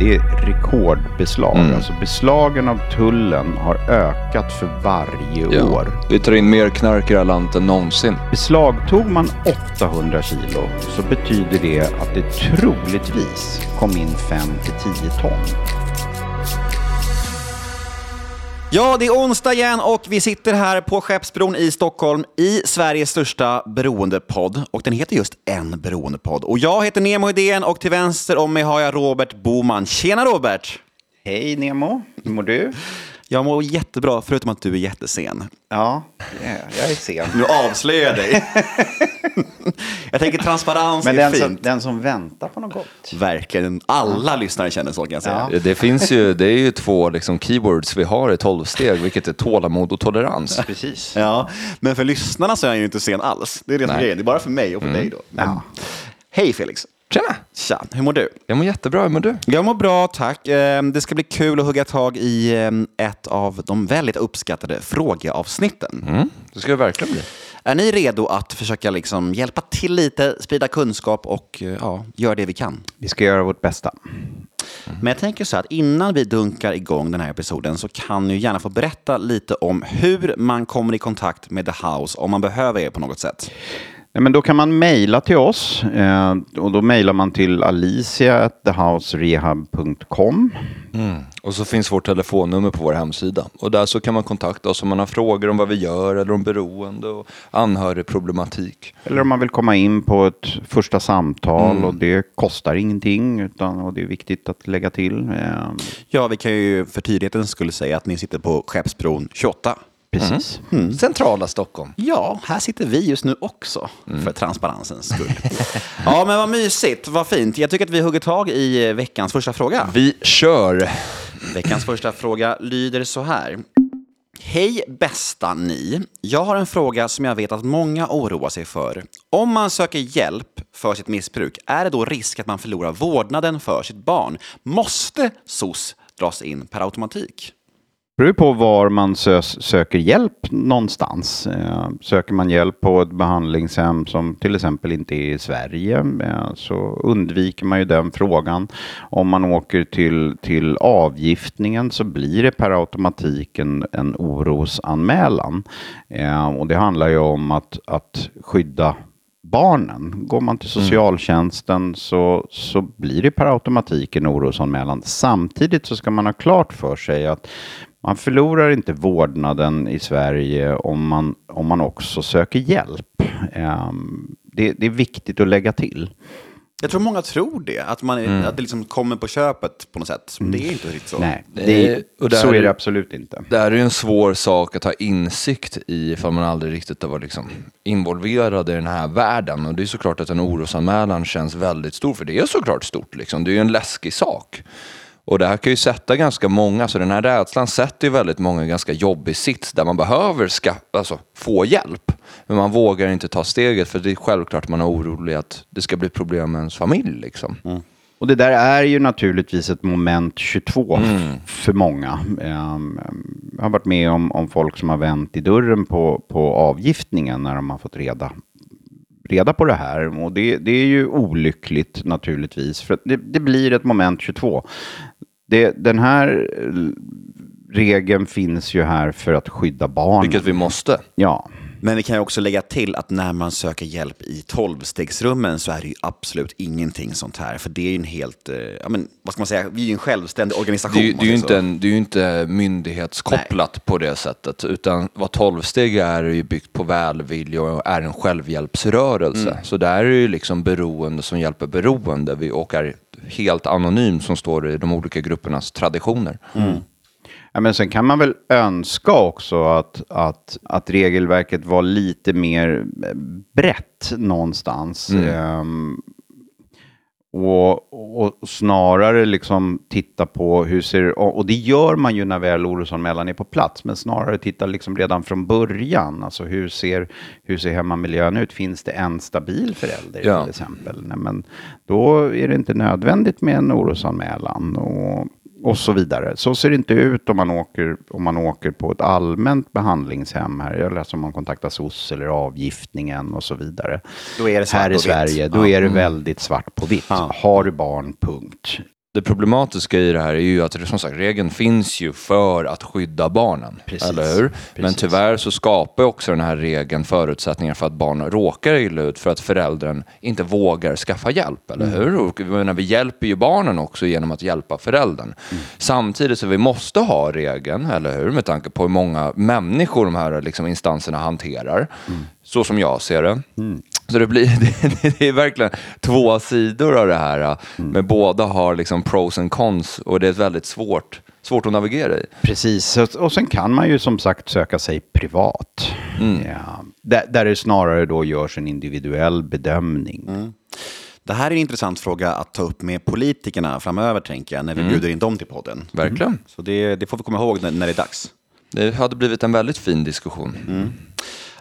Det är rekordbeslag. Mm. Alltså beslagen av tullen har ökat för varje Ja. år. Vi tar in mer knark i det här landet än någonsin. Beslagtog man 800 kilo så betyder det att det troligtvis kom in 5-10 ton. Ja, det är onsdag igen och vi sitter här på Skeppsbron i Stockholm i Sveriges största beroendepodd. Och den heter just En beroendepodd. Och jag heter Nemo Idén och till vänster om mig har jag Robert Boman. Tjena Robert! Hej Nemo, hur mår du? Jag mår jättebra, förutom att du är jättesen. Ja, yeah, jag är sen. Nu avslöjar jag dig. jag tänker transparens Men är den fint. som, den som väntar på något gott. Verkligen. Alla lyssnare känner så kan jag säga. Ja. Det finns ju, det är ju två liksom keywords vi har i tolvsteg, vilket är tålamod och tolerans. Precis. Ja, men för lyssnarna så är jag ju inte sen alls. Det är det som är grejen. Det är bara för mig och för dig då. Ja. Hej Felix! Tjena! Tja, hur mår du? Jag mår jättebra, hur mår du? Jag mår bra, tack. Eh, Det ska bli kul att hugga tag i eh, ett av de väldigt uppskattade frågeavsnitten. Mm, det ska det verkligen bli. Är ni redo att försöka liksom hjälpa till lite, sprida kunskap och eh, ja, göra det vi kan? Vi ska göra vårt bästa. Men jag tänker så här att innan vi dunkar igång den här episoden så kan ni gärna få berätta lite om hur man kommer i kontakt med The House om man behöver er på något sätt. Nej, men då kan man mejla till oss eh, och då mejlar man till alicia.thehouserehab.com. Och så finns vårt telefonnummer på vår hemsida. Och där så kan man kontakta oss om man har frågor om vad vi gör eller om beroende och anhörigproblematik. Eller om man vill komma in på ett första samtal och det kostar ingenting utan, och det är viktigt att lägga till. Eh, Ja, vi kan ju för tydlighetens skull säga att ni sitter på Skeppsbron 28. Precis. Centrala Stockholm. Ja, här sitter vi just nu också, för transparensens skull. ja, men vad mysigt, vad fint. Jag tycker att vi hugger tag i eh, veckans första fråga. Vi kör! Veckans första fråga lyder så här. Hej bästa ni. Jag har en fråga som jag vet att många oroar sig för. Om man söker hjälp för sitt missbruk, är det då risk att man förlorar vårdnaden för sitt barn? Måste SOS dras in per automatik? Beror på var man sö söker hjälp någonstans. Eh, söker man hjälp på ett behandlingshem som till exempel inte är i Sverige eh, så undviker man ju den frågan. Om man åker till, till avgiftningen så blir det per automatik en, en orosanmälan. Eh, och det handlar ju om att, att skydda barnen. Går man till socialtjänsten så, så blir det per automatik en orosanmälan. Samtidigt så ska man ha klart för sig att man förlorar inte vårdnaden i Sverige om man, om man också söker hjälp. Ehm, det, det är viktigt att lägga till. Jag tror många tror det, att, man, är- att det liksom kommer på köpet på något sätt. Men det är inte riktigt så. Nej, Eh, det, och där så är är det- det absolut inte. Det här är ju en svår sak att ha insikt i ifall man aldrig riktigt har varit liksom involverad i den här världen. Och det är såklart att en orosanmälan känns väldigt stor, för det är såklart stort. Liksom. Det är ju en läskig sak. Och det här kan ju sätta ganska många, så den här rädslan sätter ju väldigt många i ganska jobbig sits där man behöver ska, alltså, få hjälp. Men man vågar inte ta steget för det är självklart man är orolig att det ska bli problem med ens familj. Liksom. Och det där är ju naturligtvis ett moment 22 f- för många. Ehm, Jag har varit med om, om folk som har vänt i dörren på, på avgiftningen när de har fått reda, reda på det här. Och det, det är ju olyckligt naturligtvis, för att det, det blir ett moment 22. Det, den här regeln finns ju här för att skydda barn. Vilket vi måste. Ja, Men vi kan ju också lägga till att när man söker hjälp i tolvstegsrummen så är det ju absolut ingenting sånt här. För det är ju en helt, eh, ja men vad ska man säga, vi är ju en självständig organisation. Det är, ju- det, är ju inte en, det är ju inte myndighetskopplat på det sättet. Utan vad tolvsteg är, är ju byggt på välvilja och är en självhjälpsrörelse. Så där är det ju liksom beroende som hjälper beroende vi- och är helt anonym som står i de olika gruppernas traditioner. Ja, men sen kan man väl önska också att, att, att regelverket var lite mer eh, brett någonstans. Ehm, och, och snarare liksom titta på hur ser, och och det gör man ju när väl orosanmälan är på plats, men snarare titta liksom redan från början. Alltså hur ser, hur ser hemmamiljön ut? Finns det en stabil förälder Ja. till exempel? Nej, men då är det inte nödvändigt med en orosanmälan. Och, och så vidare. Så ser det inte ut om man åker, om man åker på ett allmänt behandlingshem här. Eller alltså om man kontaktar SOS eller avgiftningen och så vidare. Då är det här i vitt. Sverige, då Ja. Mm. är det väldigt svart på vitt. Ja. Har du barn, punkt. Det problematiska i det här är ju att som sagt, regeln finns ju för att skydda barnen. Precis, Eller hur? Men precis. tyvärr så skapar också den här regeln förutsättningar för att barn råkar illa ut för att föräldern inte vågar skaffa hjälp. Eller Mm. hur? Och menar, vi hjälper ju barnen också genom att hjälpa föräldern. Mm. Samtidigt så vi måste ha regeln, eller hur? Med tanke på hur många människor de här liksom, instanserna hanterar. Mm. Så som jag ser det. Så det, blir, det, det är verkligen två sidor av det här. Mm. Men båda har liksom pros and cons och det är väldigt svårt, svårt att navigera i. Precis, och, sen kan man ju som sagt söka sig privat. Ja, där, där det snarare då görs en individuell bedömning. Det här är en intressant fråga att ta upp med politikerna framöver, tänker jag, när vi bjuder in dem till podden. Verkligen. Så det, det får vi komma ihåg när, när det är dags. Det hade blivit en väldigt fin diskussion.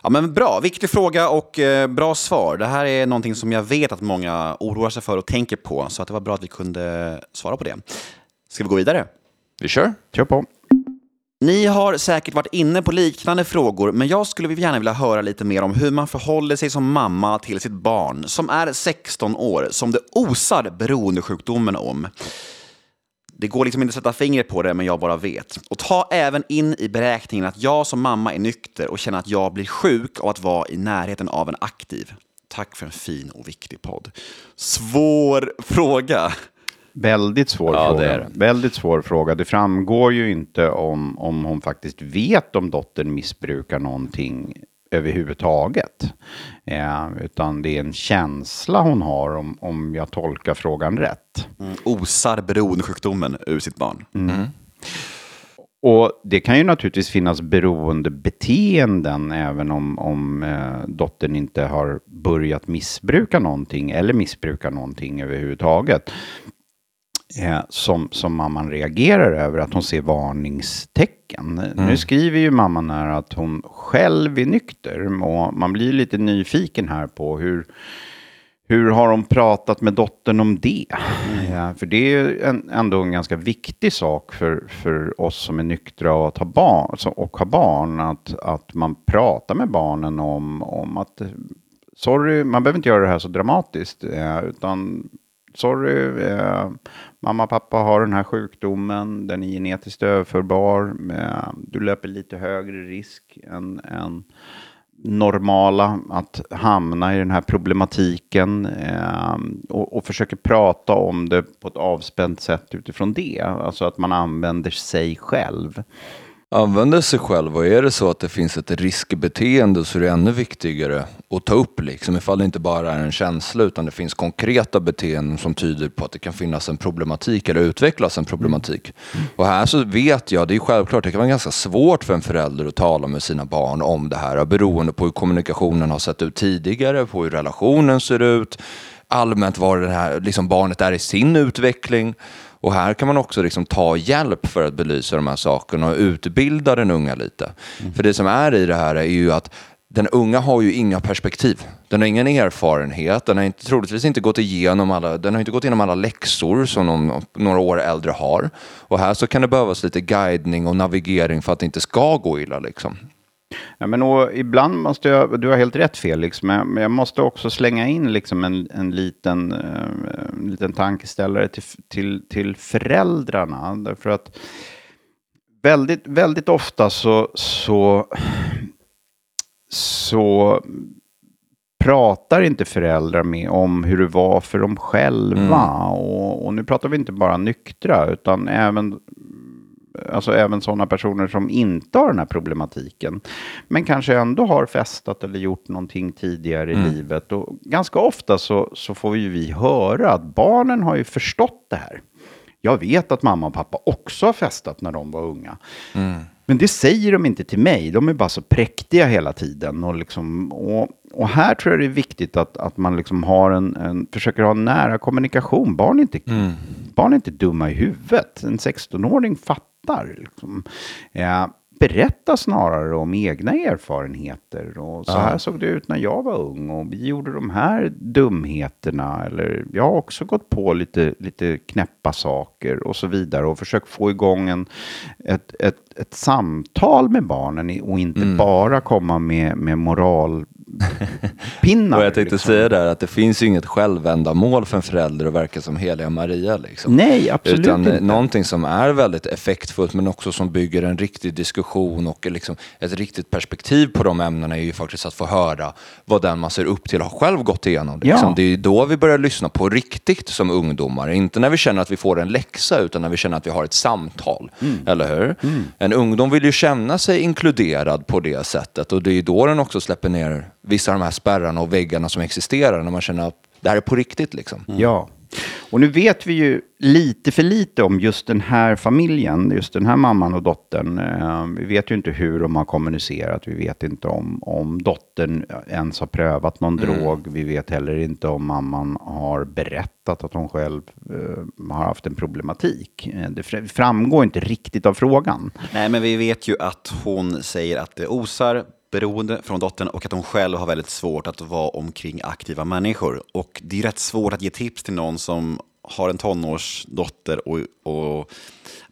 Ja, men bra, viktig fråga och eh, bra svar. Det här är någonting som jag vet att många oroar sig för och tänker på, så att det var bra att vi kunde svara på det. Ska vi gå vidare? Vi kör. Kör på. Ni har säkert varit inne på liknande frågor, men jag skulle gärna vilja höra lite mer om hur man förhåller sig som mamma till sitt barn som är 16 år, som det osar beroendesjukdomen om. Det går liksom inte att sätta fingret på det, men jag bara vet. Och ta även in i beräkningen att jag som mamma är nykter och känner att jag blir sjuk av att vara i närheten av en aktiv. Tack för en fin och viktig podd. Svår fråga. Väldigt svår Ja, fråga. det. Väldigt svår fråga. Det framgår ju inte om, om hon faktiskt vet om dottern missbrukar någonting överhuvudtaget. Eh, utan det är en känsla hon har om, om jag tolkar frågan rätt. Osar beroendesjukdomen ur sitt barn. Och det kan ju naturligtvis finnas beroendebeteenden även om, om eh, dottern inte har börjat missbruka någonting eller missbrukar någonting överhuvudtaget. Eh, som, som mamman reagerar över att hon ser varningstecken. Nu skriver ju mamman här att hon själv är nykter och man blir lite nyfiken här på hur, hur har de pratat med dottern om det? Ja, för det är ju en, ändå en ganska viktig sak för, för oss som är nyktra och, att ha barn, och har barn. Att, att man pratar med barnen om, om att eh, sorry, man behöver inte göra det här så dramatiskt. Eh, utan sorry, eh, mamma och pappa har den här sjukdomen. Den är genetiskt överförbar. Eh, du löper lite högre risk än, än normala att hamna i den här problematiken eh, och, och försöker prata om det på ett avspänt sätt utifrån det. Alltså att man använder sig själv. Använder sig själv och är det så att det finns ett riskbeteende så är det ännu viktigare att ta upp liksom ifall det inte bara är en känsla utan det finns konkreta beteenden som tyder på att det kan finnas en problematik eller utvecklas en problematik. Och här så vet jag, det är självklart, det kan vara ganska svårt för en förälder att tala med sina barn om det här beroende på hur kommunikationen har sett ut tidigare, på hur relationen ser ut, allmänt var det här liksom barnet är i sin utveckling. Och här kan man också liksom ta hjälp för att belysa de här sakerna och utbilda den unga lite. För det som är i det här är ju att den unga har ju inga perspektiv. Den har ingen erfarenhet, den har inte, troligtvis inte gått igenom alla, den har inte gått igenom alla läxor som de några år äldre har. Och här så kan det behövas lite guidning och navigering för att det inte ska gå illa liksom. Ja, men och ibland måste jag, du har helt rätt Felix, men jag måste också slänga in liksom en, en, liten, eh, en liten tankeställare till, till, till föräldrarna. Därför att väldigt, väldigt ofta så, så, så pratar inte föräldrar med om hur det var för dem själva. Och, och nu pratar vi inte bara nyktra, utan även Alltså även sådana personer som inte har den här problematiken. Men kanske ändå har festat eller gjort någonting tidigare i livet. Och ganska ofta så, så får ju vi höra att barnen har ju förstått det här. Jag vet att mamma och pappa också har festat när de var unga. Men det säger de inte till mig. De är bara så präktiga hela tiden. Och, liksom, och, och här tror jag det är viktigt att, att man liksom har en, en, försöker ha en nära kommunikation. Barn är, inte, barn är inte dumma i huvudet. En 16-åring fattar. Liksom. Ja, berätta snarare om egna erfarenheter. Och så här såg det ut när jag var ung. Och vi gjorde de här dumheterna. Eller jag har också gått på lite, lite knäppa saker och så vidare. Och försökt få igång en, ett, ett, ett samtal med barnen och inte bara komma med, med moral pekpinnar. Och jag tänkte liksom. säga där att det finns ju inget självändamål för en förälder att verka som heliga Maria. Liksom. Nej, absolut Utan inte. någonting som är väldigt effektfullt men också som bygger en riktig diskussion och liksom ett riktigt perspektiv på de ämnena är ju faktiskt att få höra vad den man ser upp till har själv gått igenom. Liksom. Ja. Det är då vi börjar lyssna på riktigt som ungdomar. Inte när vi känner att vi får en läxa utan när vi känner att vi har ett samtal. Mm. Eller hur? En ungdom vill ju känna sig inkluderad på det sättet och det är då den också släpper ner vissa av de här spärrarna och väggarna som existerar när man känner att det här är på riktigt liksom. Ja. Och nu vet vi ju lite för lite om just den här familjen, just den här mamman och dottern. Eh, Vi vet ju inte hur de har kommunicerat. Vi vet inte om, om dottern ens har prövat någon drog. Vi vet heller inte om mamman har berättat att hon själv eh, har haft en problematik. Eh, Det fr- framgår inte riktigt av frågan. Nej, men vi vet ju att hon säger att det osar beroende från dottern och att hon själv har väldigt svårt att vara omkring aktiva människor. Och det är rätt svårt att ge tips till någon som har en tonårsdotter och, och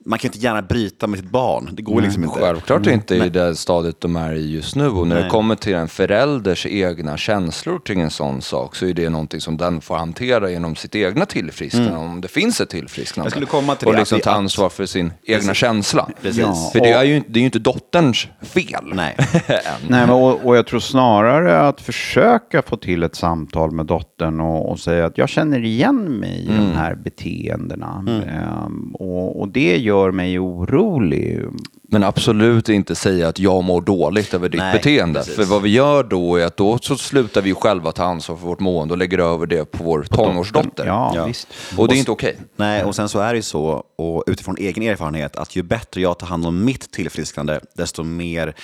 man kan inte gärna bryta med sitt barn. Det går liksom inte. Självklart inte i det stadiet de är i just nu. Och när Nej. det kommer till en förälders egna känslor kring en sån sak så är det någonting som den får hantera genom sitt egna tillfrisknande, om det finns ett tillfrisknande. Jag skulle komma till och det, liksom ta ansvar för sin egna känsla. Precis. Ja. För det är, ju, det är ju inte dotterns fel. Nej. Nej, och, och jag tror snarare att försöka få till ett samtal med dottern och, och säga att jag känner igen mig i de här beteendena. Ehm, och, och det gör mig orolig. Men absolut inte säga att jag mår dåligt över ditt Nej, beteende. precis. För vad vi gör då är att då så slutar vi själva ta ansvar för vårt mående och lägger över det på vår tonårsdotter. Ja, Ja. visst. Och det är inte okej. Nej, och sen så är det ju så, och utifrån egen erfarenhet, att ju bättre jag tar hand om mitt tillfrisknande, desto mer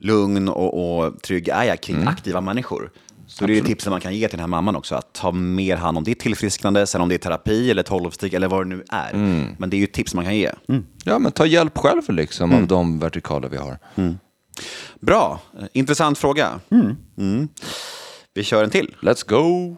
lugn och, och trygg är jag kring aktiva människor. Så det är tipsen man kan ge till den här mamman också, att ta mer hand om ditt tillfrisknande, sen om det är terapi eller tolvstick eller vad det nu är. Men det är ju tips man kan ge. Ja, men ta hjälp själv liksom av de vertikaler vi har. Bra, Eh, intressant fråga. Mm. Vi kör en till. Let's go!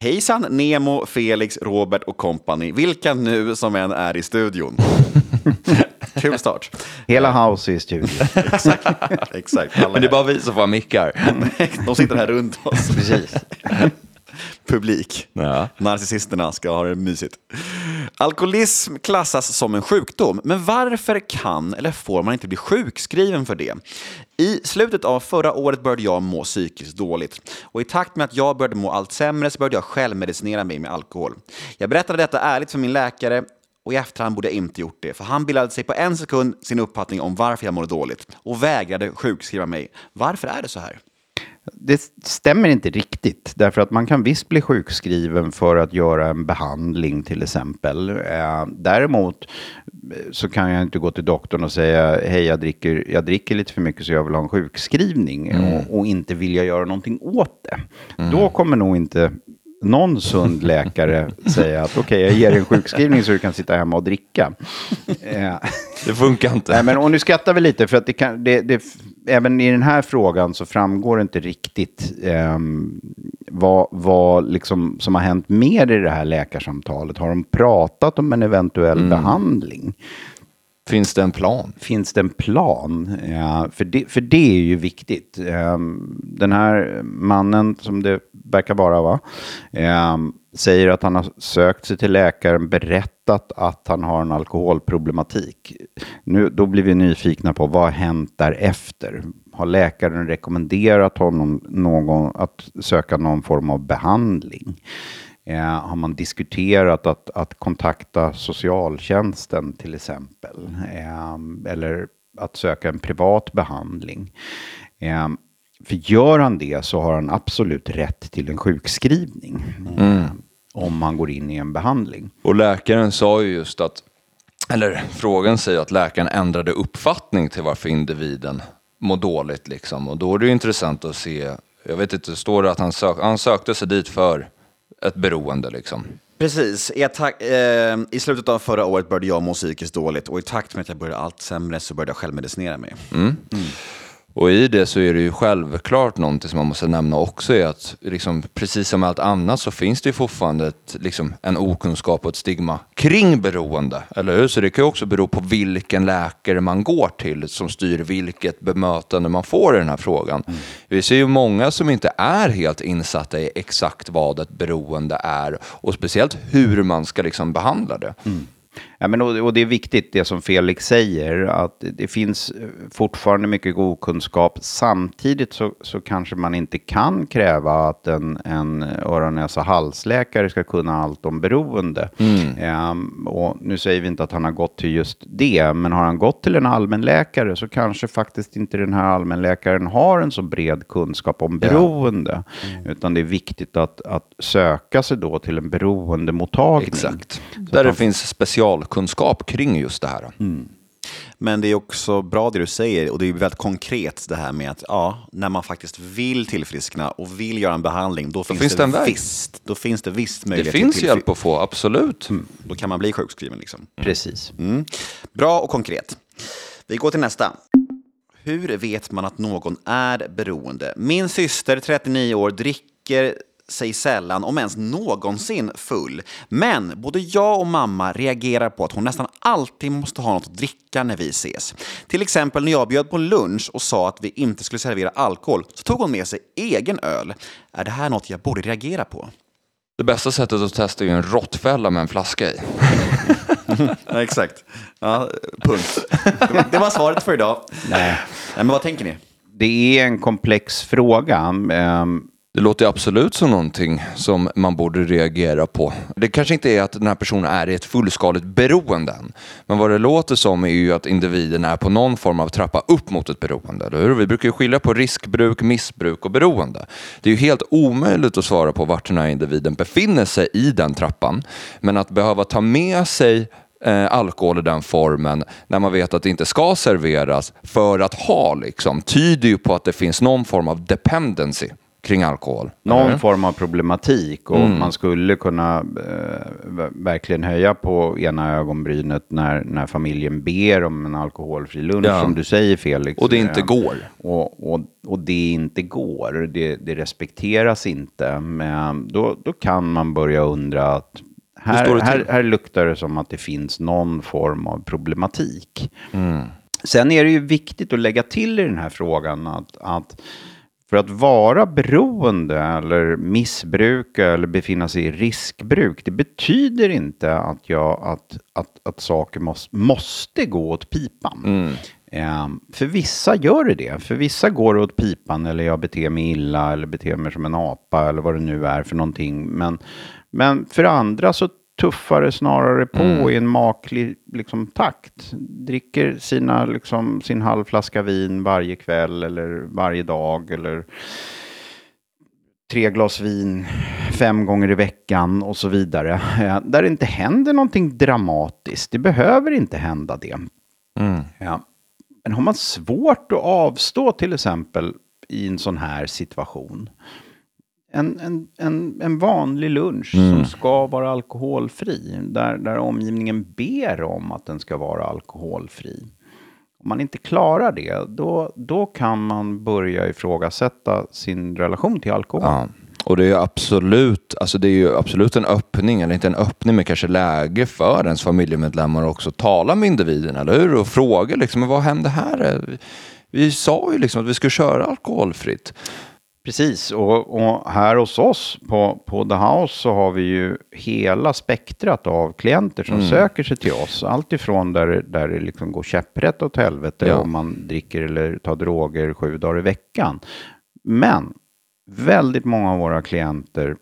Hejsan Nemo, Felix, Robert och company. Vilka nu som än är i studion. Kul start. Hela House är i studion. Exakt. Exakt. Alla Men det är bara vi som får ha mickar. De sitter här runt oss. Precis. Publik. Ja. Narcissisterna ska ha det mysigt. Alkoholism klassas som en sjukdom, men varför kan eller får man inte bli sjukskriven för det? I slutet av förra året började jag må psykiskt dåligt och i takt med att jag började må allt sämre så började jag självmedicinera mig med alkohol. Jag berättade detta ärligt för min läkare och i efterhand borde jag inte gjort det, för han bildade sig på en sekund sin uppfattning om varför jag mådde dåligt och vägrade sjukskriva mig. Varför är det så här? Det stämmer inte riktigt, därför att man kan visst bli sjukskriven för att göra en behandling till exempel. Eh, däremot eh, så kan jag inte gå till doktorn och säga hej, jag dricker, jag dricker lite för mycket så jag vill ha en sjukskrivning och, och inte vilja göra någonting åt det. Då kommer nog inte någon sund läkare säga att okej, jag ger dig en sjukskrivning så du kan sitta hemma och dricka. Eh, Det funkar inte. Nej, men och nu skrattar vi lite för att det kan, det, det, även i den här frågan så framgår det inte riktigt ehm, vad, vad liksom som har hänt mer i det här läkarsamtalet. Har de pratat om en eventuell behandling? Finns det en plan? Finns det en plan? Ja, för, det, för det är ju viktigt. Ehm, Den här mannen, som det verkar vara, va? Ehm, säger att han har sökt sig till läkaren, berättat att han har en alkoholproblematik. Nu, då blir vi nyfikna på vad har hänt därefter? Har läkaren rekommenderat honom någon, att söka någon form av behandling? Eh, har man diskuterat att, att kontakta socialtjänsten till exempel? Eh, eller att söka en privat behandling? Ehm, för gör han det så har han absolut rätt till en sjukskrivning. Eh, om man går in i en behandling. Och läkaren sa ju just att, eller frågan säger att läkaren ändrade uppfattning till varför individen mår dåligt liksom. Och då är det ju intressant att se, jag vet inte, står det att han, sök, han sökte sig dit för ett beroende liksom. Precis. I, attack, eh, I slutet av förra året började jag må psykiskt dåligt och i takt med att jag började allt sämre så började jag självmedicinera mig. Och i det så är det ju självklart någonting som man måste nämna också är att liksom, precis som allt annat så finns det ju fortfarande ett, liksom, en okunskap och ett stigma kring beroende. Eller hur? Så det kan ju också bero på vilken läkare man går till som styr vilket bemötande man får i den här frågan. Mm. Vi ser ju många som inte är helt insatta i exakt vad ett beroende är och speciellt hur man ska liksom behandla det. Mm. Ja, men, och, det är viktigt det som Felix säger, att det finns fortfarande mycket god kunskap. Samtidigt så, så kanske man inte kan kräva att en, en öron, näsa, halsläkare ska kunna allt om beroende. Mm. Um, och nu säger vi inte att han har gått till just det, men har han gått till en allmänläkare så kanske faktiskt inte den här allmänläkaren har en så bred kunskap om beroende. Ja. Mm. Utan det är viktigt att, att söka sig då till en beroendemottagning. Exakt, där det finns special lokalkunskap kring just det här. Mm. Men det är också bra det du säger och det är väldigt konkret det här med att ja, när man faktiskt vill tillfriskna och vill göra en behandling då, då finns, det, en visst, då finns det visst möjlighet Det finns hjälp att få, absolut. Mm. Då kan man bli sjukskriven. Liksom. Mm. Precis. Mm. Bra och konkret. Vi går till nästa. Hur vet man att någon är beroende? Min syster, 39 år, dricker sig sällan, om ens någonsin, full. Men både jag och mamma reagerar på att hon nästan alltid måste ha något att dricka när vi ses. Till exempel när jag bjöd på lunch och sa att vi inte skulle servera alkohol så tog hon med sig egen öl. Är det här något jag borde reagera på? Det bästa sättet att testa är en råttfälla med en flaska i. ja, exakt. Ja, punkt. Det var svaret för idag. Nej. Nej, men vad tänker ni? Det är en komplex fråga. Det låter absolut som någonting som man borde reagera på. Det kanske inte är att den här personen är i ett fullskaligt beroende än. Men vad det låter som är ju att individen är på någon form av trappa upp mot ett beroende. Eller hur? Vi brukar ju skilja på riskbruk, missbruk och beroende. Det är ju helt omöjligt att svara på vart den här individen befinner sig i den trappan. Men att behöva ta med sig eh, alkohol i den formen när man vet att det inte ska serveras för att ha liksom, tyder ju på att det finns någon form av dependency kring alkohol. Någon mm. form av problematik och mm. man skulle kunna eh, verkligen höja på ena ögonbrynet när, när familjen ber om en alkoholfri lunch, ja. som du säger Felix. Och det inte eh, går. Och, och, och det inte går, det, det respekteras inte. Men då, då kan man börja undra att här, här, här luktar det som att det finns någon form av problematik. Mm. Sen är det ju viktigt att lägga till i den här frågan att, att för att vara beroende eller missbruka eller befinna sig i riskbruk, det betyder inte att, jag, att, att, att saker måste, måste gå åt pipan. Mm. Um, för vissa gör det det. För vissa går det åt pipan eller jag beter mig illa eller beter mig som en apa eller vad det nu är för någonting. Men, men för andra så tuffare snarare på mm. i en maklig liksom, takt. Dricker sina, liksom, sin halvflaska vin varje kväll eller varje dag. Eller tre glas vin fem gånger i veckan och så vidare. Där det inte händer någonting dramatiskt. Det behöver inte hända det. Mm. Ja. Men har man svårt att avstå till exempel i en sån här situation en, en, en, en vanlig lunch mm. som ska vara alkoholfri, där, där omgivningen ber om att den ska vara alkoholfri. Om man inte klarar det, då, då kan man börja ifrågasätta sin relation till alkohol. Ja. Och det är absolut, alltså det är absolut en öppning, eller inte en öppning, men kanske läge för ens familjemedlemmar också att tala med individen, eller hur? Och fråga liksom, vad hände här? Vi sa ju liksom att vi skulle köra alkoholfritt. Precis, och, och, här hos oss på, på The House så har vi ju hela spektrat av klienter som mm. söker sig till oss. Allt ifrån där, där det liksom går käpprätt åt helvete ja. om man dricker eller tar droger sju dagar i veckan. Men väldigt många av våra klienter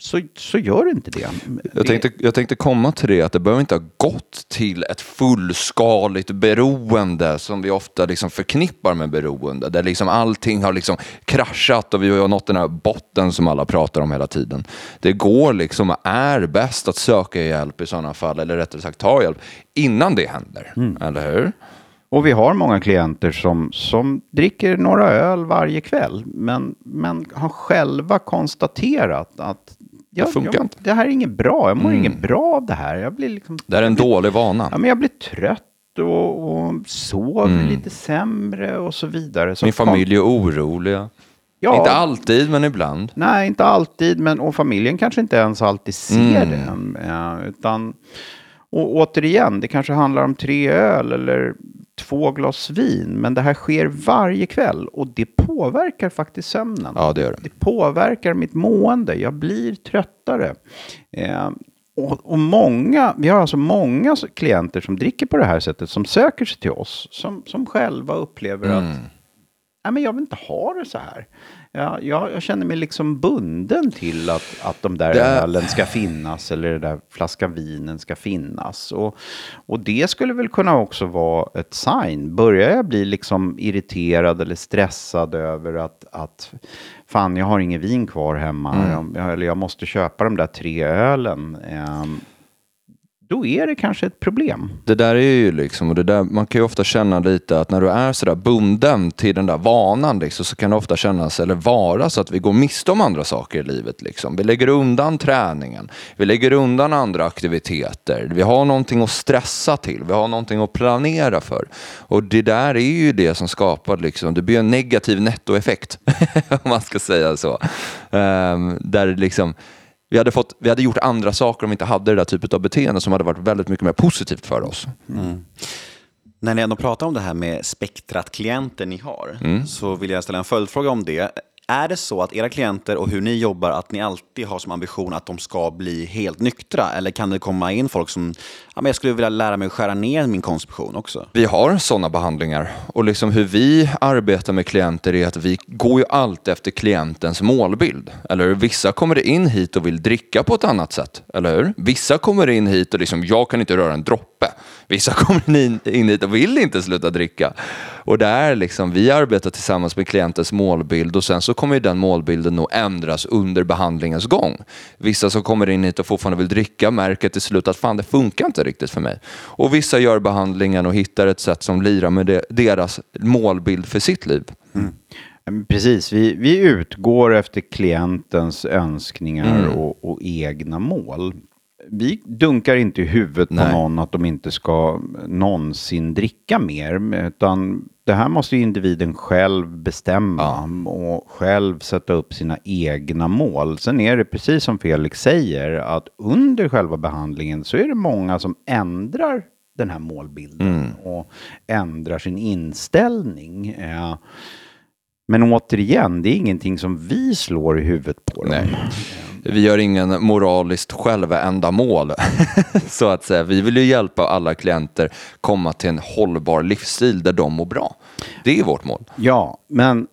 så, så gör inte det. Jag tänkte, jag tänkte komma till det, att det behöver inte ha gått till ett fullskaligt beroende som vi ofta liksom förknippar med beroende. Där liksom allting har liksom kraschat och vi har nått den här botten som alla pratar om hela tiden. Det går liksom, är bäst att söka hjälp i sådana fall, eller rättare sagt ta hjälp, innan det händer. Mm. Eller hur? Och vi har många klienter som, som dricker några öl varje kväll, men, men har själva konstaterat att det funkar inte. Det här är inget bra. Jag mår mm. inget bra av det här. Jag blir liksom, det är en blir, dålig vana. Ja, men jag blir trött och, och sover lite sämre och så vidare. Så Min familj är oroliga. Ja. Inte alltid, men ibland. Nej, inte alltid, men och familjen kanske inte ens alltid ser Mm. det. Utan, och återigen, det kanske handlar om tre öl eller två glas vin, men det här sker varje kväll och det påverkar faktiskt sömnen. Ja, det gör det. Det påverkar mitt mående, jag blir tröttare. Eh, och, och många, vi har alltså många klienter som dricker på det här sättet, som söker sig till oss, som, som själva upplever att Nej, men jag vill inte ha det så här. Jag, jag, jag känner mig liksom bunden till att, att de där Det ölen ska finnas eller den där flaskan vinen ska finnas. Och, och det skulle väl kunna också vara ett sign. Börjar jag bli liksom irriterad eller stressad över att, att fan, jag har ingen vin kvar hemma. Jag, eller jag måste köpa de där tre ölen. ehm, då är det kanske ett problem. Det där är ju liksom, och det där, man kan ju ofta känna lite att när du är sådär bunden till den där vanan liksom, så kan det ofta kännas, eller vara så att vi går miste om andra saker i livet. Liksom. Vi lägger undan träningen, vi lägger undan andra aktiviteter, vi har någonting att stressa till, vi har någonting att planera för. Och det där är ju det som skapar, liksom, det blir en negativ nettoeffekt, om man ska säga så. Um, där det liksom, vi hade, fått, vi hade gjort andra saker om vi inte hade det där typet av beteende som hade varit väldigt mycket mer positivt för oss. När ni ändå pratar om det här med spektrat klienter ni har, Mm. så vill jag ställa en följdfråga om det. Är det så att era klienter och hur ni jobbar, att ni alltid har som ambition att de ska bli helt nyktra? Eller kan det komma in folk som, ja men jag skulle vilja lära mig att skära ner min konsumtion också? Vi har sådana behandlingar och liksom hur vi arbetar med klienter är att vi går ju alltid efter klientens målbild. Eller hur? Vissa kommer in hit och vill dricka på ett annat sätt, eller hur? Vissa kommer in hit och liksom, jag kan inte röra en droppe. Vissa kommer in, in hit och vill inte sluta dricka. Och det är liksom, vi arbetar tillsammans med klientens målbild och sen så kommer ju den målbilden nog ändras under behandlingens gång. Vissa som kommer in hit och fortfarande vill dricka märker till slut att fan det funkar inte riktigt för mig. Och vissa gör behandlingen och hittar ett sätt som lirar med deras målbild för sitt liv. Mm, Precis, vi, vi utgår efter klientens önskningar Mm. och, och egna mål. Vi dunkar inte i huvudet på Nej. någon att de inte ska någonsin dricka mer, utan det här måste ju individen själv bestämma och själv sätta upp sina egna mål. Sen är det precis som Felix säger, att under själva behandlingen så är det många som ändrar den här målbilden och ändrar sin inställning. Eh, men återigen, det är ingenting som vi slår i huvudet på dem. Nej. Vi gör ingen moraliskt självändamål, så att säga. Vi vill ju hjälpa alla klienter komma till en hållbar livsstil där de mår bra. Det är vårt mål. Ja, men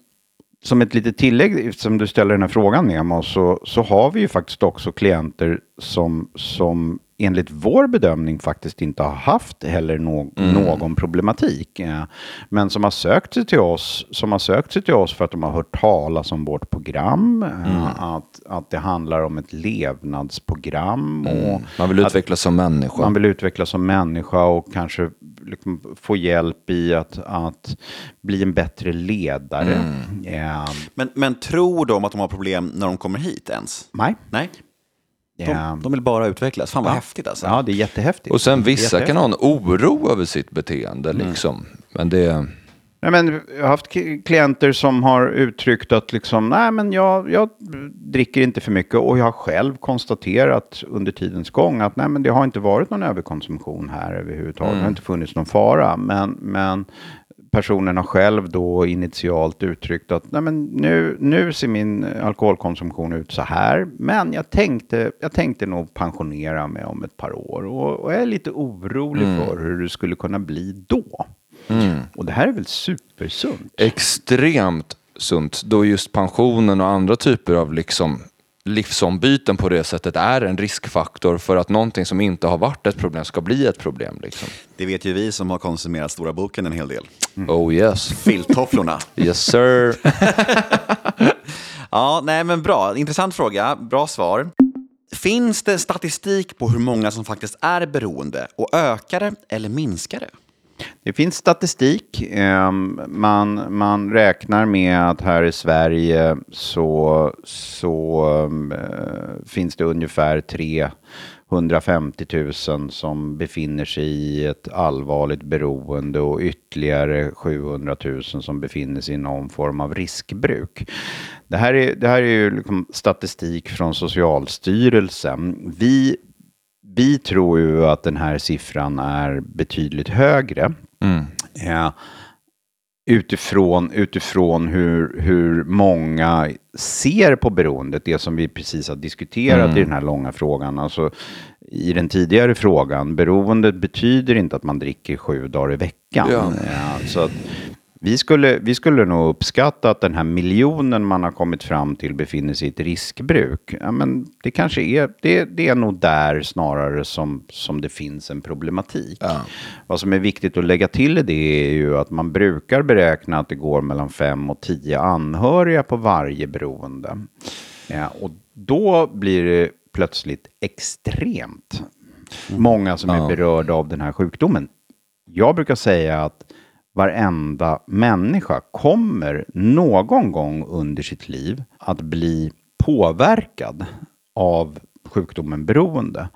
som ett litet tillägg, eftersom du ställer den här frågan Nemo, så, så har vi ju faktiskt också klienter som, som enligt vår bedömning faktiskt inte har haft heller nå- någon problematik. Eh, Men som har sökt sig till oss, som har sökt sig till oss för att de har hört talas om vårt program, eh, att, att det handlar om ett levnadsprogram. Och Man vill utvecklas som människa. man vill utvecklas som människa och kanske liksom få hjälp i att, att bli en bättre ledare. Ja, Men, men tror de att de har problem när de kommer hit ens? nej. Nej, Ja. de, de vill bara utvecklas. Fan vad Ja. häftigt alltså. Ja, det är jättehäftigt. Och sen vissa kan ha en oro över sitt beteende. Liksom. Men det... Nej, men jag har haft klienter som har uttryckt att liksom, nej men jag, jag dricker inte för mycket och jag har själv konstaterat under tidens gång att nej men det har inte varit någon överkonsumtion här överhuvudtaget. Det har inte funnits någon fara. Men, men personen har själv då initialt uttryckt att nej men nu, nu ser min alkoholkonsumtion ut så här. Men jag tänkte, jag tänkte nog pensionera mig om ett par år och, och jag är lite orolig för hur det skulle kunna bli då. Och det här är väl supersunt? extremt sunt då just pensionen och andra typer av liksom livsombyten på det sättet är en riskfaktor för att någonting som inte har varit ett problem ska bli ett problem. Liksom. Det vet ju vi som har konsumerat Stora boken en hel del. Oh yes. Filttofflorna. Yes sir. Ja, nej men bra. Intressant fråga. Bra svar. Finns det statistik på hur många som faktiskt är beroende och ökar det eller minskar det? Det finns statistik. Ehm, man, man räknar med att här i Sverige så, så ehm, eh, finns det ungefär 350 000 som befinner sig i ett allvarligt beroende och ytterligare 700 000 som befinner sig i någon form av riskbruk. Det här är, det här är ju liksom statistik från Socialstyrelsen. Vi, vi tror ju att den här siffran är betydligt högre. Mm. Ja, utifrån, utifrån hur, hur många ser på beroendet, det som vi precis har diskuterat Mm. i den här långa frågan. Alltså, I den tidigare frågan, beroendet betyder inte att man dricker sju dagar i veckan. Ja. Ja, så att vi, skulle, vi skulle nog uppskatta att den här miljonen man har kommit fram till befinner sig i ett riskbruk. Ja, men det kanske är, det, det är nog där snarare som, som det finns en problematik. Ja. Vad som är viktigt att lägga till i det är ju att man brukar beräkna att det går mellan fem och tio anhöriga på varje beroende. Ja, och då blir det plötsligt extremt många som är berörda av den här sjukdomen. Jag brukar säga att varenda människa kommer någon gång under sitt liv att bli påverkad av sjukdomen beroende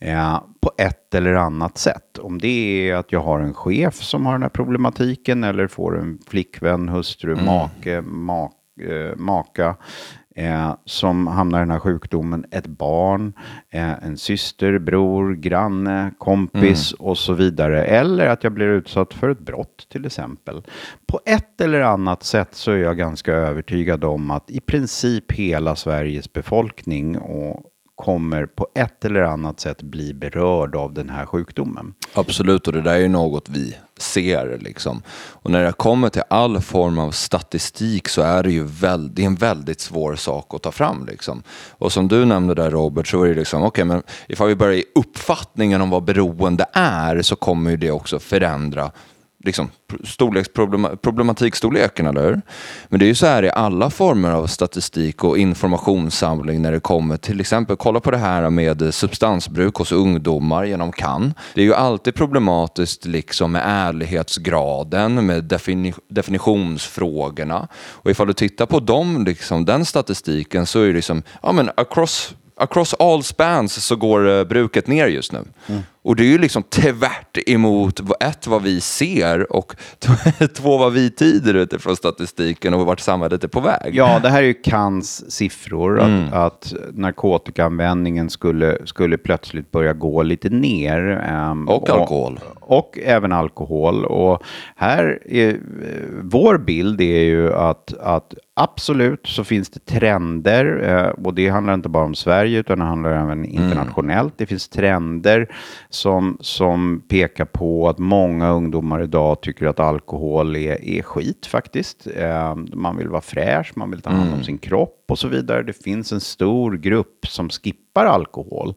eh, på ett eller annat sätt. Om det är att jag har en chef som har den här problematiken eller får en flickvän, hustru, make, mak, eh, maka eh, som hamnar i den här sjukdomen, ett barn, eh, en syster, bror, granne, kompis och så vidare. Eller att jag blir utsatt för ett brott till exempel. På ett eller annat sätt så är jag ganska övertygad om att i princip hela Sveriges befolkning och kommer på ett eller annat sätt bli berörd av den här sjukdomen. Absolut, och det där är ju något vi ser. Liksom. Och när det kommer till all form av statistik så är det ju väl, det är en väldigt svår sak att ta fram. Liksom. Och som du nämnde där Robert, så är det liksom, okej, men ifall vi börjar i uppfattningen om vad beroende är så kommer ju det också förändra liksom, storleksproblema- eller hur? Men det är ju så här i alla former av statistik och informationssamling när det kommer till exempel, kolla på det här med substansbruk hos ungdomar genom CAN. Det är ju alltid problematiskt liksom med ärlighetsgraden, med defini- definitionsfrågorna. Och ifall du tittar på dem, liksom, den statistiken så är det liksom, ja men across Across all spans så går eh, bruket ner just nu. Mm. Och det är ju liksom tvärt emot ett, vad vi ser och två, vad vi tyder utifrån statistiken och vart samhället är på väg. Ja, det här är ju Kans siffror, att, att narkotikaanvändningen skulle, skulle plötsligt börja gå lite ner. ehm, Och alkohol. Och även alkohol. Och här är, eh, vår bild är ju att, att absolut så finns det trender, eh, och det handlar inte bara om Sverige utan det handlar även internationellt. Det finns trender som, som pekar på att många ungdomar idag tycker att alkohol är, är skit faktiskt. Eh, man vill vara fräsch, man vill ta hand om sin kropp och så vidare. Det finns en stor grupp som skippar alkohol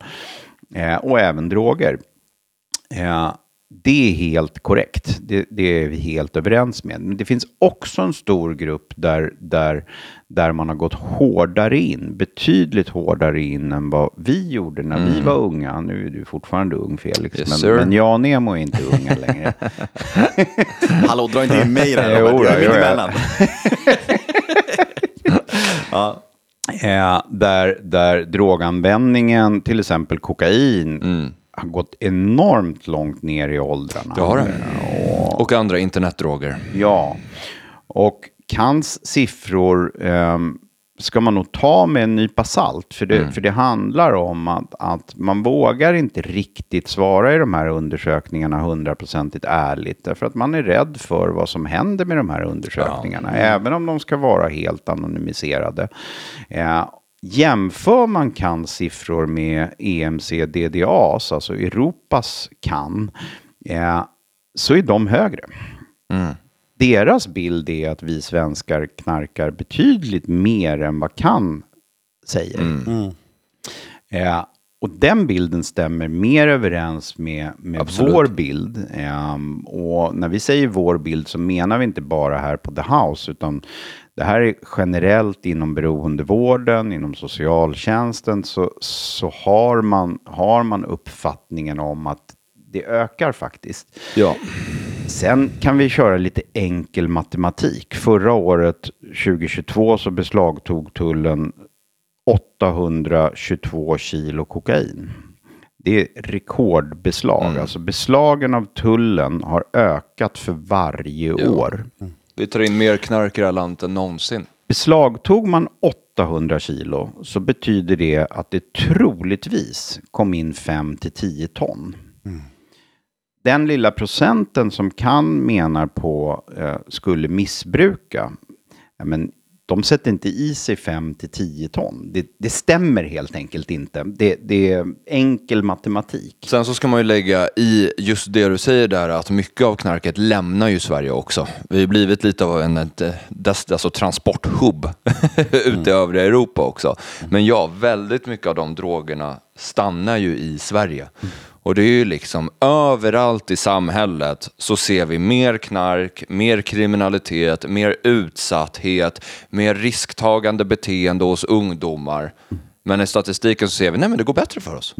eh, och även droger. Eh, det är helt korrekt. Det, det är vi helt överens med. Men det finns också en stor grupp där, där, där man har gått hårdare in, betydligt hårdare in än vad vi gjorde när vi var unga. Nu är du fortfarande ung Felix, Yes, men, men jag och Nemo är inte unga längre. Hallå, dra inte in mig i det här Robert. Jag är jo, mitt ja. Eh, där, där droganvändningen, till exempel kokain, har gått enormt långt ner i åldrarna. Det har det. Och andra internetdroger. Ja, och Kants siffror ehm, ska man nog ta med en nypa salt. För det, för det handlar om att, att man vågar inte riktigt svara i de här undersökningarna hundraprocentigt ärligt. Därför att man är rädd för vad som händer med de här undersökningarna. Även om de ska vara helt anonymiserade. Eh, Jämför man Kans siffror med E EMC-DDAs, alltså Europas kan, eh, så är de högre. Deras bild är att vi svenskar knarkar betydligt mer än vad kan säger. Eh, och den bilden stämmer mer överens med, med Absolut. vår bild. Ehm, och när vi säger vår bild så menar vi inte bara här på The House, utan det här är generellt inom beroendevården, inom socialtjänsten, så, så har, man, har man uppfattningen om att det ökar faktiskt. Ja. Sen kan vi köra lite enkel matematik. Förra året, 2022, så beslagtog tullen 822 kilo kokain. det är rekordbeslag. Alltså beslagen av tullen har ökat för varje år. Vi tar in mer knark i det här landet än någonsin. Beslagtog man 800 kilo så betyder det att det troligtvis kom in 5 till 10 ton. Den lilla procenten som kan menar på eh, skulle missbruka, ja, men de sätter inte i sig 5 till 10 ton. Det, det stämmer helt enkelt inte. Det, det är enkel matematik. Sen så ska man ju lägga i just det du säger där att mycket av knarket lämnar ju Sverige också. Vi har blivit lite av en ett, des- alltså transporthubb ute i övriga Europa också. Men ja, väldigt mycket av de drogerna stannar ju i Sverige. Och det är ju liksom överallt i samhället så ser vi mer knark, mer kriminalitet, mer utsatthet, mer risktagande beteende hos ungdomar. Men i statistiken så ser vi, nej men det går bättre för oss.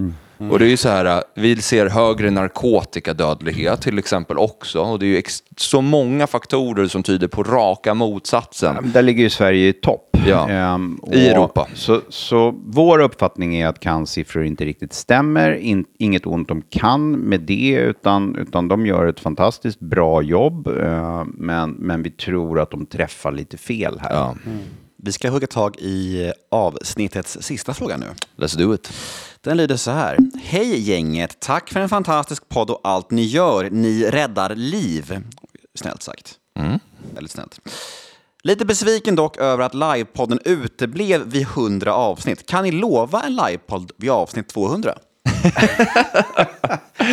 Och det är ju så här, vi ser högre narkotikadödlighet till exempel också. Och det är ju så många faktorer som tyder på raka motsatsen. Där ligger ju Sverige i topp. Ja, Ehm, i Europa. Så, så vår uppfattning är att CAN-siffror inte riktigt stämmer. In, inget ont om CAN med det, utan, utan de gör ett fantastiskt bra jobb. eh, men, men vi tror att de träffar lite fel här. Ja, Vi ska hugga tag i avsnittets sista fråga nu. let's do it. Den lyder så här. Hej gänget, tack för en fantastisk podd och allt ni gör. Ni räddar liv. Snällt sagt. Väldigt snällt. Lite besviken dock över att livepodden uteblev vid 100 avsnitt. Kan ni lova en livepodd vid avsnitt 200?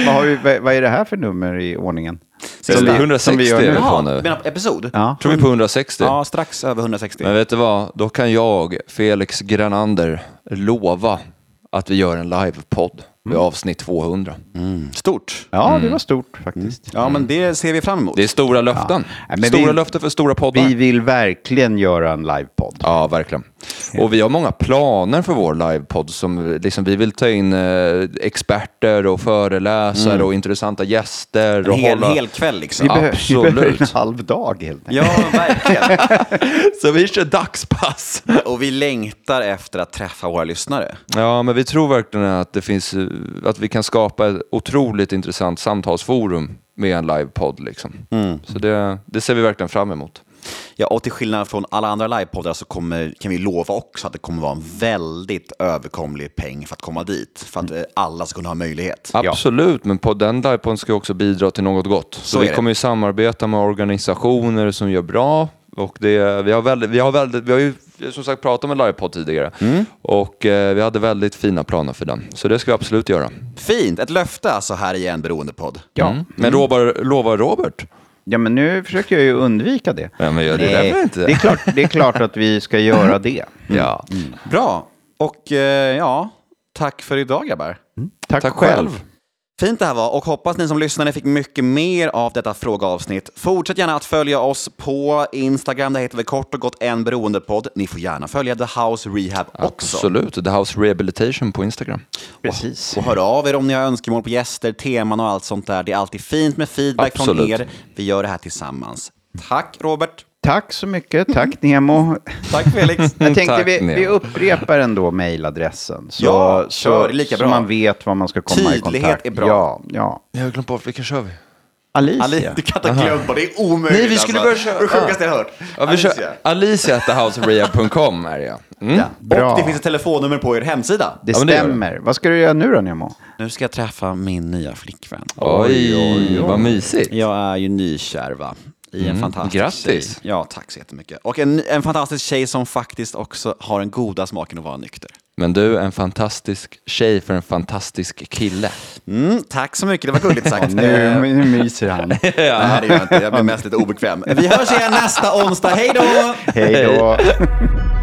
Vad, har vi, vad är det här för nummer i ordningen? Som vi, 160 vi gör nu. Jaha, nu. menar episod? Ja. Tror vi på 160? Ja, strax över 160. Men vet du vad? Då kan jag, Felix Granander, lova att vi gör en livepodd vid avsnitt 200. Stort. Ja, det var stort faktiskt. Ja, men det ser vi fram emot. Det är stora löften. Nej, men stora vi- löften för stora poddar. Vi vill verkligen göra en livepodd. Ja, verkligen. Och vi har många planer för vår livepodd. Som, liksom, vi vill ta in eh, experter och föreläsare och intressanta gäster. En Och hel, hålla... hel kväll liksom. Vi, behöver, vi behöver en Absolut. halv dag helt enkelt. Ja, verkligen. Så vi kör dagspass. Och vi längtar efter att träffa våra lyssnare. Ja, men vi tror verkligen att det finns, eh, att vi kan skapa ett otroligt intressant samtalsforum med en livepodd. Liksom. Så det, det ser vi verkligen fram emot. Ja, och till skillnad från alla andra livepoddar så kommer, kan vi lova också att det kommer vara en väldigt överkomlig peng för att komma dit. För att eh, alla ska kunna ha möjlighet. Absolut, men på den livepodden ska också bidra till något gott. Så, Så vi det. kommer ju samarbeta med organisationer som gör bra. Och det, vi, har väldigt, vi, har väldigt, vi har ju som sagt pratat om en livepodd tidigare. Mm. Och eh, vi hade väldigt fina planer för den. Så det ska vi absolut göra. Fint, ett löfte alltså här i en beroendepodd. Ja. Mm. Men lovar, lovar Robert? Ja, men nu försöker jag ju undvika det. Ja, men gör det Nej, därför inte. det, är klart, det är klart att vi ska göra det. Ja. Bra, och eh, ja, tack för idag grabbar. Tack, Tack själv. Fint det här var och hoppas ni som lyssnade fick mycket mer av detta frågeavsnitt. Fortsätt gärna att följa oss på Instagram, där heter vi kort och gott en beroendepodd. Ni får gärna följa The House Rehab också. Absolut. The House Rehabilitation på Instagram. Precis. Och hör av er om ni har önskemål på gäster, teman och allt sånt där. Det är alltid fint med feedback från Absolut. er. Vi gör det här tillsammans. Tack Robert. Tack så mycket. Tack Nemo. Tack Felix. Jag tänkte Tack, vi, vi upprepar ändå mejladressen. Så, Ja, så, kör, det är lika så bra. man vet vad man ska komma i Tydlighet kontakt är bra. Ja, ja. Jag har glömt bort, vilken kör vi? Alicia. Ali, du kan inte ha glömt på det. är omöjligt. Nej, vi skulle alltså. börja köra- Det sjukaste jag hört. Ja, vi kör Alicia.thehouserehab.com är det ja. Mm. Bra. Och det finns ett telefonnummer på er hemsida. Det Ja, men det stämmer. Vad ska du göra nu då, Nemo? Nu ska jag träffa min nya flickvän. Oj, oj, vad mysigt. Jag är ju nykär va? I en fantastisk grattis. tjej. Ja, tack så jättemycket. Och en, en fantastisk tjej som faktiskt också har den goda smaken att vara nykter. Men du, en fantastisk tjej för en fantastisk kille. Mm, tack så mycket, det var gulligt sagt. Nu, nu myser han. Nej, det gör jag inte. Jag blir mest lite obekväm. Vi hörs igen nästa onsdag. Hej då! Hej då.